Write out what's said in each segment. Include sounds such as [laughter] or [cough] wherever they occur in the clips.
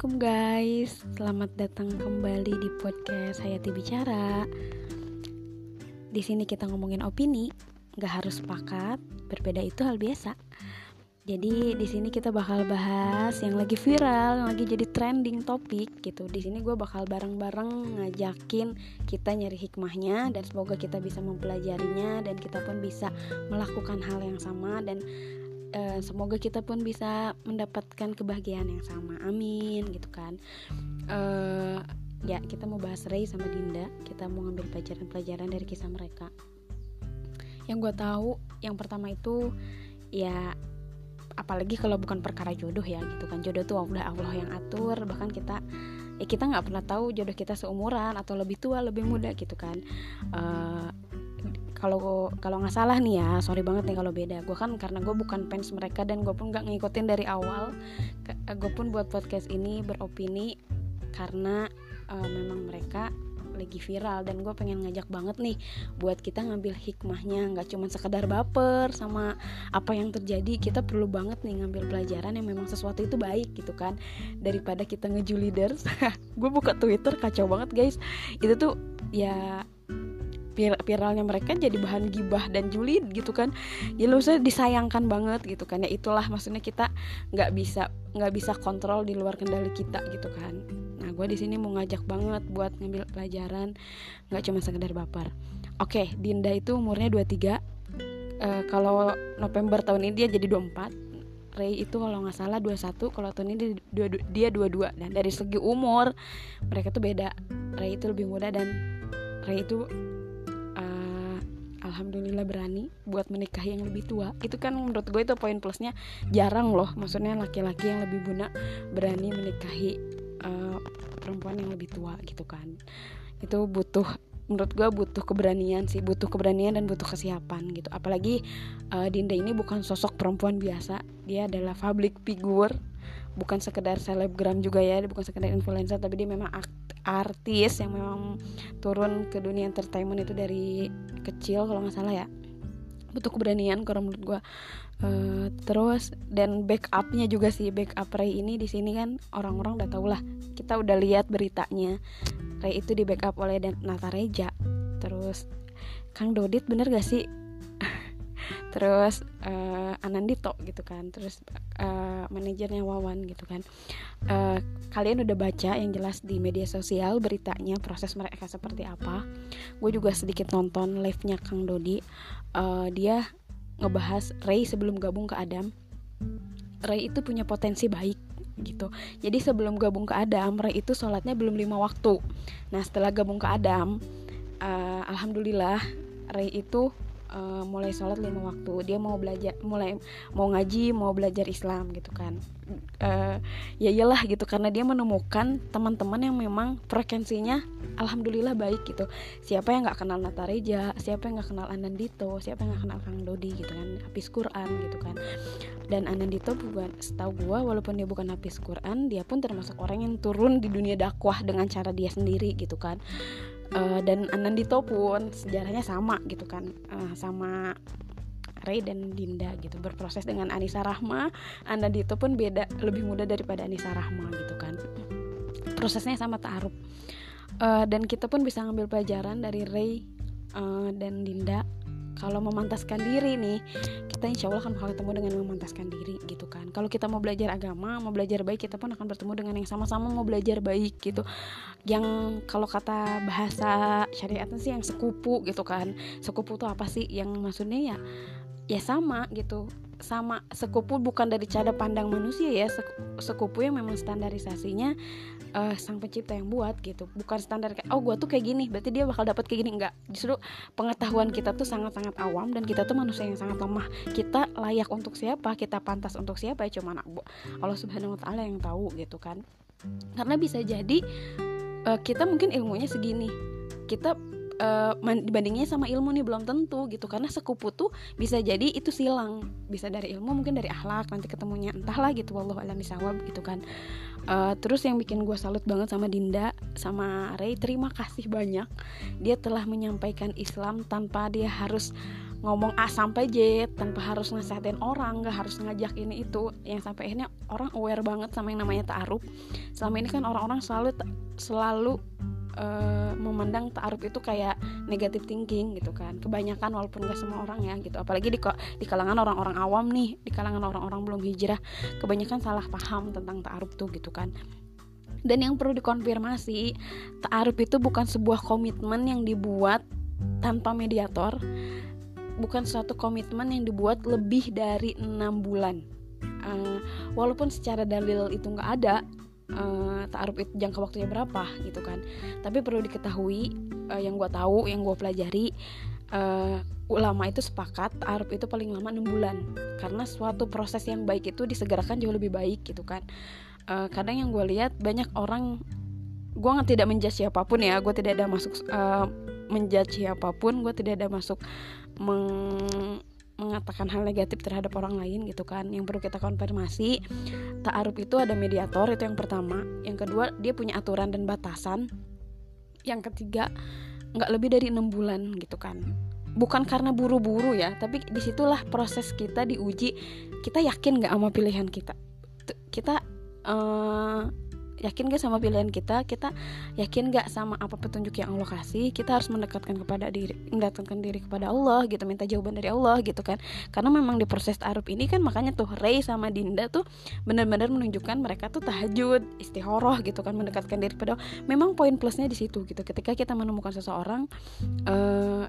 Assalamualaikum guys, selamat datang kembali di podcast Hayati Bicara. Di sini kita ngomongin opini, nggak harus sepakat, berbeda itu hal biasa. Jadi di sini kita bakal bahas yang lagi viral, yang lagi jadi trending topik gitu. Di sini gue bakal bareng-bareng ngajakin kita nyari hikmahnya dan semoga kita bisa mempelajarinya dan kita pun bisa melakukan hal yang sama dan uh, semoga kita pun bisa mendapatkan kebahagiaan yang sama. Amin gitu kan. Uh, ya kita mau bahas Ray sama Dinda. Kita mau ngambil pelajaran-pelajaran dari kisah mereka. Yang gue tahu yang pertama itu ya apalagi kalau bukan perkara jodoh ya gitu kan. Jodoh tuh udah Allah yang atur. Bahkan kita ya kita nggak pernah tahu jodoh kita seumuran atau lebih tua lebih muda gitu kan. Uh, kalau kalau nggak salah nih ya sorry banget nih kalau beda. Gue kan karena gue bukan fans mereka dan gue pun nggak ngikutin dari awal. Gue pun buat podcast ini beropini karena uh, memang mereka lagi viral dan gue pengen ngajak banget nih buat kita ngambil hikmahnya. Nggak cuma sekedar baper sama apa yang terjadi kita perlu banget nih ngambil pelajaran yang memang sesuatu itu baik gitu kan. Daripada kita ngeju leaders. [laughs] Gue buka twitter kacau banget guys. Itu tuh ya viralnya mereka jadi bahan gibah dan julid gitu kan. Ya lu disayangkan banget gitu kan. Ya itulah maksudnya kita nggak bisa nggak bisa kontrol di luar kendali kita gitu kan. Nah gue di sini mau ngajak banget buat ngambil pelajaran nggak cuma sekedar baper. Oke Dinda itu umurnya 23 uh, eh, kalau November tahun ini dia jadi 24 Ray itu kalau nggak salah 21 kalau tahun ini dia 22 dan dari segi umur mereka tuh beda. Ray itu lebih muda dan Ray itu alhamdulillah berani buat menikahi yang lebih tua. Itu kan menurut gue itu poin plusnya. Jarang loh maksudnya laki-laki yang lebih guna berani menikahi uh, perempuan yang lebih tua gitu kan. Itu butuh menurut gue butuh keberanian sih butuh keberanian dan butuh kesiapan gitu. Apalagi uh, Dinda ini bukan sosok perempuan biasa. Dia adalah public figure. Bukan sekedar selebgram juga ya bukan sekedar influencer tapi dia memang artis yang memang turun ke dunia entertainment itu dari kecil kalau nggak salah ya. Butuh keberanian kalau menurut gue uh, terus dan backupnya juga sih backup Ray ini di sini kan orang-orang udah tau lah. Kita udah lihat beritanya. Ray itu di backup oleh Nata Reja terus Kang Dodit bener gak sih? [laughs] Terus uh, Anandito gitu kan. Terus uh, manajernya Wawan gitu kan. Uh, kalian udah baca yang jelas di media sosial beritanya proses mereka seperti apa. Gue juga sedikit nonton live nya Kang Dodi. Uh, dia ngebahas Ray sebelum gabung ke Adam. Ray itu punya potensi baik gitu. Jadi sebelum gabung ke Adam Ray itu sholatnya belum lima waktu. Nah setelah gabung ke Adam uh, alhamdulillah Ray itu uh, mulai sholat lima waktu. Dia mau belajar mulai mau ngaji mau belajar Islam gitu kan. Uh, ya iyalah gitu karena dia menemukan teman-teman yang memang frekuensinya alhamdulillah baik gitu. Siapa yang nggak kenal Natareja siapa yang nggak kenal Anandito siapa yang nggak kenal Kang Dodi gitu kan habis Quran gitu kan. Dan Anandito bukan setahu gua walaupun dia bukan habis Quran dia pun termasuk orang yang turun di dunia dakwah dengan cara dia sendiri gitu kan uh, dan Anandito pun sejarahnya sama gitu kan. Uh, sama Ray dan Dinda gitu. Berproses dengan Anissa Rahma. Anandito pun beda lebih muda daripada Anissa Rahma gitu kan. Prosesnya sama taaruf uh, dan kita pun bisa ngambil pelajaran dari Ray uh, dan Dinda kalau memantaskan diri nih kita insya Allah akan bakal ketemu dengan memantaskan diri gitu kan. Kalau kita mau belajar agama mau belajar baik kita pun akan bertemu dengan yang sama-sama mau belajar baik gitu. Yang kalau kata bahasa syariatnya sih yang sekupu gitu kan. Sekupu tuh apa sih? Yang maksudnya ya ya sama gitu sama sekupu bukan dari cara pandang manusia ya sekupu yang memang standarisasinya uh, sang pencipta yang buat gitu bukan standar kayak oh gue tuh kayak gini berarti dia bakal dapat kayak gini. Enggak justru pengetahuan kita tuh sangat sangat awam dan kita tuh manusia yang sangat lemah. Kita layak untuk siapa kita pantas untuk siapa ya cuma Allah subhanahu wa taala yang tahu gitu kan. Karena bisa jadi uh, kita mungkin ilmunya segini kita uh, dibandingnya sama ilmu nih belum tentu gitu. Karena sekupu tuh bisa jadi itu silang. Bisa dari ilmu mungkin dari akhlak nanti ketemunya entahlah gitu wallahu alam bisawab gitu kan. Uh, terus yang bikin gue salut banget sama Dinda sama Ray terima kasih banyak. Dia telah menyampaikan Islam tanpa dia harus ngomong A sampai J tanpa harus nasihatin orang nggak harus ngajak ini itu. Yang sampai akhirnya orang aware banget sama yang namanya ta'aruf. Selama ini kan orang-orang selalu selalu uh, memandang ta'aruf itu kayak negatif thinking gitu kan. Kebanyakan walaupun gak semua orang ya gitu. Apalagi di di kalangan orang-orang awam nih di kalangan orang-orang belum hijrah kebanyakan salah paham tentang ta'aruf tuh gitu kan. Dan yang perlu dikonfirmasi ta'aruf itu bukan sebuah komitmen yang dibuat tanpa mediator. Bukan suatu komitmen yang dibuat lebih dari enam bulan. Uh, walaupun secara dalil itu nggak ada uh, taaruf itu jangka waktunya berapa gitu kan. Tapi perlu diketahui uh, yang gue tahu yang gue pelajari uh, ulama itu sepakat taaruf itu paling lama enam bulan. Karena suatu proses yang baik itu disegerakan jauh lebih baik gitu kan. Uh, kadang yang gue lihat banyak orang gue nggak tidak menjudge siapa pun ya gue tidak ada masuk uh, menjudge siapa pun gue tidak ada masuk meng mengatakan hal negatif terhadap orang lain gitu kan. Yang perlu kita konfirmasi ta'aruf itu ada mediator itu yang pertama. Yang kedua dia punya aturan dan batasan. Yang ketiga nggak lebih dari enam bulan gitu kan. Bukan karena buru-buru ya tapi di situlah proses kita diuji. Kita yakin nggak sama pilihan kita? Kita uh, yakin gak sama pilihan kita? Kita yakin gak sama apa petunjuk yang Allah kasih? Kita harus mendekatkan kepada diri mendekatkan diri kepada Allah gitu minta jawaban dari Allah gitu kan. Karena memang di proses taruh ini kan makanya tuh Ray sama Dinda tuh benar-benar menunjukkan mereka tuh tahajud istihoroh gitu kan mendekatkan diri kepada Allah. memang poin plusnya di situ gitu. Ketika kita menemukan seseorang uh,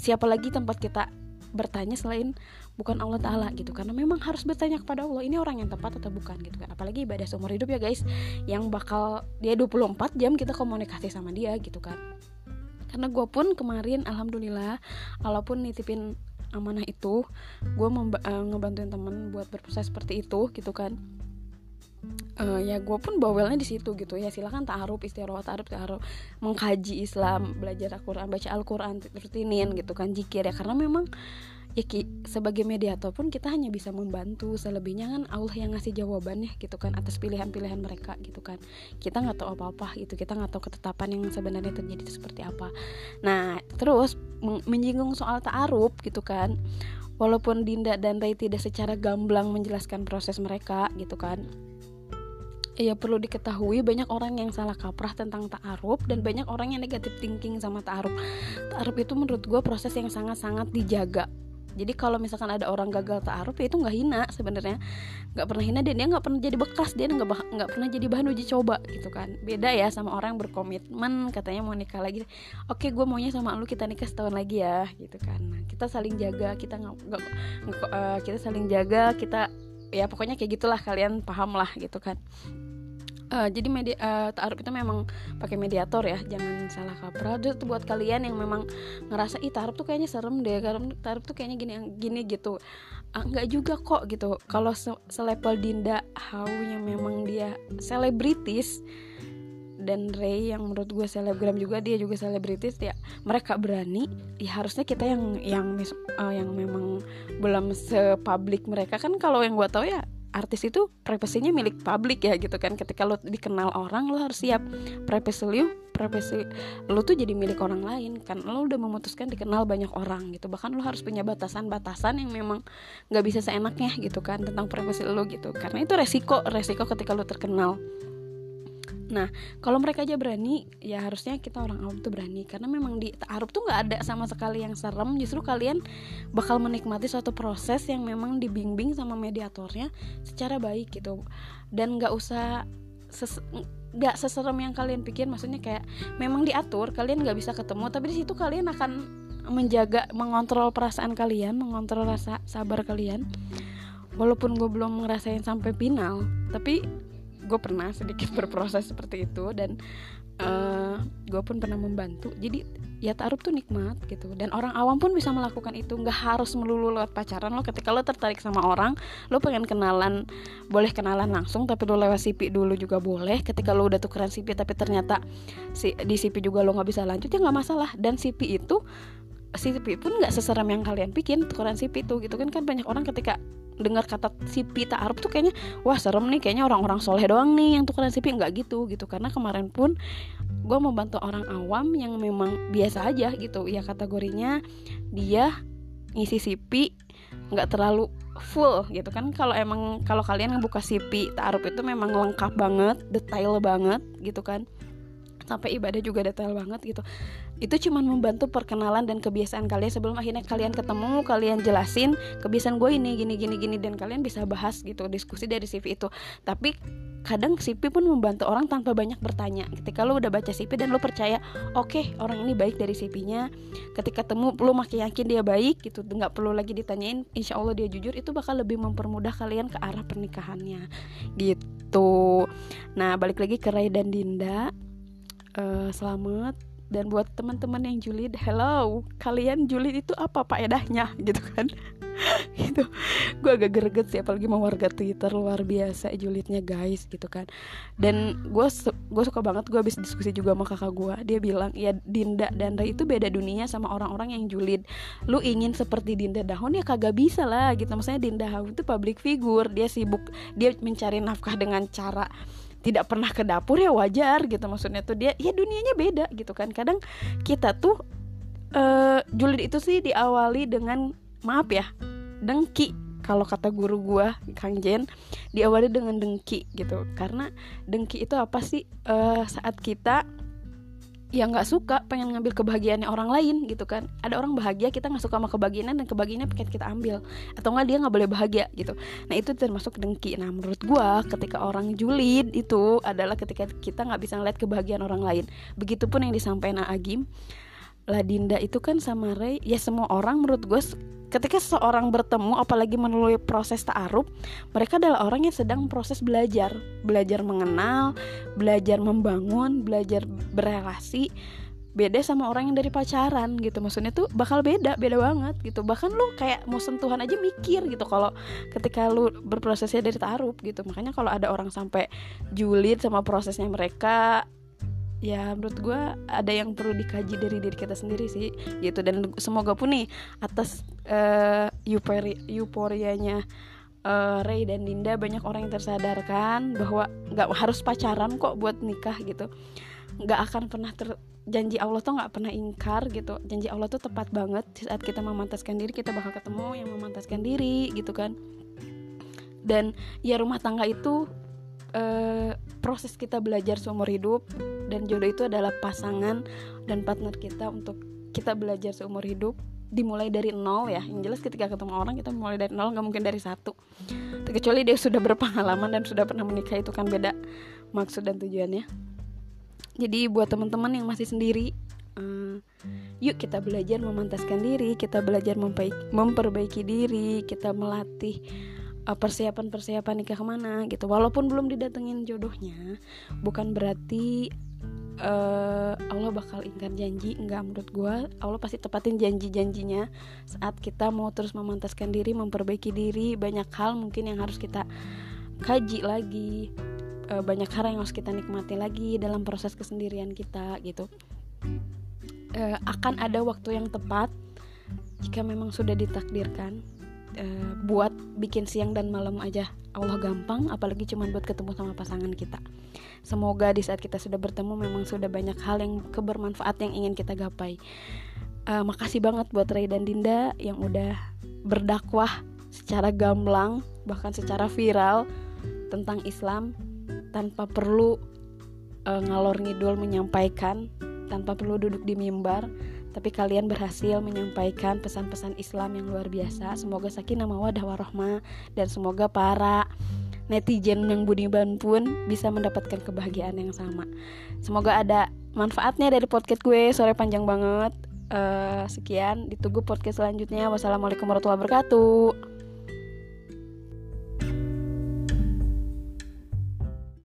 siapa lagi tempat kita bertanya selain bukan Allah Ta'ala gitu. Karena memang harus bertanya kepada Allah ini orang yang tepat atau bukan gitu kan. Apalagi ibadah seumur hidup ya guys yang bakal dia 24 jam kita komunikasi sama dia gitu kan. Karena gue pun kemarin alhamdulillah walaupun nitipin amanah itu gue uh, ngebantuin temen buat berproses seperti itu gitu kan uh, ya gue pun bawelnya di situ gitu. Ya silahkan taaruf istiaroh taaruf taaruf. Mengkaji Islam belajar Al-Quran baca Al-Quran rutinin gitu kan jikir ya. Karena memang ya ki, sebagai mediator pun kita hanya bisa membantu. Selebihnya kan Allah yang ngasih jawabannya gitu kan atas pilihan-pilihan mereka gitu kan. Kita nggak tahu apa-apa gitu. Kita nggak tahu ketetapan yang sebenarnya terjadi itu seperti apa. Nah terus menyinggung soal ta'aruf gitu kan. Walaupun Dinda dan Ray tidak secara gamblang menjelaskan proses mereka gitu kan ya perlu diketahui banyak orang yang salah kaprah tentang ta'aruf dan banyak orang yang negatif thinking sama ta'aruf. Ta'aruf itu menurut gue proses yang sangat-sangat dijaga. Jadi kalau misalkan ada orang gagal ta'aruf ya itu nggak hina sebenarnya. Nggak pernah hina dan dia nggak pernah jadi bekas dia nggak pernah jadi bahan uji coba gitu kan. Beda ya sama orang yang berkomitmen katanya mau nikah lagi. Oke gue maunya sama lu kita nikah setahun lagi ya gitu kan. Nah, kita saling jaga kita nggak uh, kita saling jaga kita ya pokoknya kayak gitulah kalian paham lah gitu kan uh, jadi media uh, taaruf itu memang pakai mediator ya jangan salah kaprah. Itu buat kalian yang memang ngerasa ih taaruf tuh kayaknya serem deh karena taaruf tuh kayaknya gini gini gitu. Uh, juga kok gitu. Kalau se selevel Dinda Hau yang memang dia selebritis dan Ray yang menurut gue selebgram juga dia juga selebritis ya mereka berani. Ya harusnya kita yang yang uh, yang memang belum sepublik mereka. Kan kalau yang gue tahu ya artis itu privasinya milik publik ya gitu kan. Ketika lo dikenal orang lo harus siap. Privasi lo privasi lo tuh jadi milik orang lain kan. Lo udah memutuskan dikenal banyak orang gitu. Bahkan lo harus punya batasan-batasan yang memang nggak bisa seenaknya gitu kan tentang privasi lo gitu. Karena itu resiko resiko ketika lo terkenal Nah, kalau mereka aja berani, ya harusnya kita orang awam tuh berani karena memang di ta'aruf tuh nggak ada sama sekali yang serem. Justru kalian bakal menikmati suatu proses yang memang dibimbing sama mediatornya secara baik gitu. Dan nggak usah ses nggak seserem yang kalian pikir maksudnya kayak memang diatur kalian nggak bisa ketemu tapi di situ kalian akan menjaga mengontrol perasaan kalian mengontrol rasa sabar kalian walaupun gue belum ngerasain sampai final tapi gue pernah sedikit [laughs] berproses seperti itu dan uh, eh, gue pun pernah membantu. Jadi ya taruh tuh nikmat gitu. Dan orang awam pun bisa melakukan itu. Nggak harus melulu lewat pacaran lo. Ketika lo tertarik sama orang lo pengen kenalan boleh kenalan langsung tapi lo lewat CP dulu juga boleh. Ketika lo udah tukeran CP tapi ternyata si di CP juga lo nggak bisa lanjut ya nggak masalah. Dan CP itu CP pun nggak seseram yang kalian bikin tukeran CP itu gitu kan. Kan banyak orang ketika dengar kata sipi ta'aruf tuh kayaknya wah serem nih kayaknya orang-orang soleh doang nih yang tukeran sipi nggak gitu gitu. Karena kemarin pun gue membantu orang awam yang memang biasa aja gitu. Ya kategorinya dia ngisi CV nggak terlalu full gitu kan. Kalau emang kalau kalian buka CV taruh itu memang lengkap banget detail banget gitu kan. Sampai ibadah juga detail banget gitu itu cuma membantu perkenalan dan kebiasaan kalian sebelum akhirnya kalian ketemu kalian jelasin kebiasaan gue ini gini gini gini dan kalian bisa bahas gitu diskusi dari CV itu. Tapi kadang CV pun membantu orang tanpa banyak bertanya. Ketika lo udah baca CV dan lo percaya oke okay, orang ini baik dari CV-nya ketika temu lo makin yakin dia baik gitu nggak perlu lagi ditanyain insya Allah dia jujur itu bakal lebih mempermudah kalian ke arah pernikahannya. Gitu. Nah balik lagi ke Ray dan Dinda. Uh, selamat dan buat teman-teman yang julid hello kalian julid itu apa pak edahnya? [laughs] Gitu kan. [laughs] Gitu gue agak greget sih apalagi mau warga twitter luar biasa julidnya guys gitu kan. Dan gue gue suka banget gue habis diskusi juga sama kakak gue dia bilang ya Dinda dan Ray itu beda dunia sama orang-orang yang julid. Lu ingin seperti Dinda Dahon ya kagak bisa lah gitu. Maksudnya Dinda Dahon itu public figure dia sibuk dia mencari nafkah dengan cara tidak pernah ke dapur ya wajar gitu maksudnya tuh dia ya dunianya beda gitu kan. Kadang kita tuh uh, julid itu sih diawali dengan maaf ya dengki. Kalau kata guru gua Kang Jen diawali dengan dengki gitu. Karena dengki itu apa sih? Uh, saat kita yang nggak suka pengen ngambil kebahagiaannya orang lain gitu kan. Ada orang bahagia kita nggak suka sama kebahagiaan dan kebahagiaannya pengen kita ambil. Atau nggak dia nggak boleh bahagia gitu. Nah itu termasuk dengki. Nah menurut gua ketika orang julid itu adalah ketika kita nggak bisa ngeliat kebahagiaan orang lain. Begitupun yang disampaikan Agim Ladinda itu kan sama Ray ya semua orang menurut gue ketika seseorang bertemu apalagi melalui proses ta'aruf mereka adalah orang yang sedang proses belajar. Belajar mengenal belajar membangun belajar berrelasi beda sama orang yang dari pacaran gitu. Maksudnya tuh bakal beda beda banget gitu. Bahkan lu kayak mau sentuhan aja mikir gitu kalau ketika lu berprosesnya dari ta'aruf gitu. Makanya kalau ada orang sampai julid sama prosesnya mereka ya menurut gue ada yang perlu dikaji dari diri kita sendiri sih gitu. Dan semoga pun nih atas uh, euphoria euforianya uh, Ray dan Dinda banyak orang yang tersadarkan bahwa nggak harus pacaran kok buat nikah gitu. Nggak akan pernah ter janji Allah tuh nggak pernah ingkar gitu. Janji Allah tuh tepat banget. Saat kita memantaskan diri kita bakal ketemu yang memantaskan diri gitu kan. Dan ya rumah tangga itu uh, proses kita belajar seumur hidup dan jodoh itu adalah pasangan dan partner kita untuk kita belajar seumur hidup dimulai dari nol ya. Yang jelas ketika ketemu orang kita mulai dari nol nggak mungkin dari satu. Kecuali dia sudah berpengalaman dan sudah pernah menikah itu kan beda maksud dan tujuannya. Jadi buat teman-teman yang masih sendiri uh, yuk kita belajar memantaskan diri kita belajar memperbaiki diri kita melatih Eh, persiapan-persiapan nikah ke mana gitu. Walaupun belum didatengin jodohnya bukan berarti uh, Allah bakal ingkar janji. Enggak menurut gue Allah pasti tepatin janji-janjinya saat kita mau terus memantaskan diri memperbaiki diri. Banyak hal mungkin yang harus kita kaji lagi uh, banyak hal yang harus kita nikmati lagi dalam proses kesendirian kita gitu. Uh, akan ada waktu yang tepat jika memang sudah ditakdirkan uh, buat bikin siang dan malam aja. Allah gampang apalagi cuma buat ketemu sama pasangan kita. Semoga di saat kita sudah bertemu memang sudah banyak hal yang kebermanfaat yang ingin kita gapai. Uh, makasih banget buat Ray dan Dinda yang udah berdakwah secara gamblang bahkan secara viral tentang Islam tanpa perlu uh, ngalor ngidul menyampaikan tanpa perlu duduk di mimbar tapi kalian berhasil menyampaikan pesan-pesan Islam yang luar biasa. Semoga sakinah mawadah warahmah dan semoga para netizen yang budiman pun bisa mendapatkan kebahagiaan yang sama. Semoga ada manfaatnya dari podcast gue. Sore panjang banget. Uh, sekian, ditunggu podcast selanjutnya. Wassalamualaikum warahmatullahi wabarakatuh.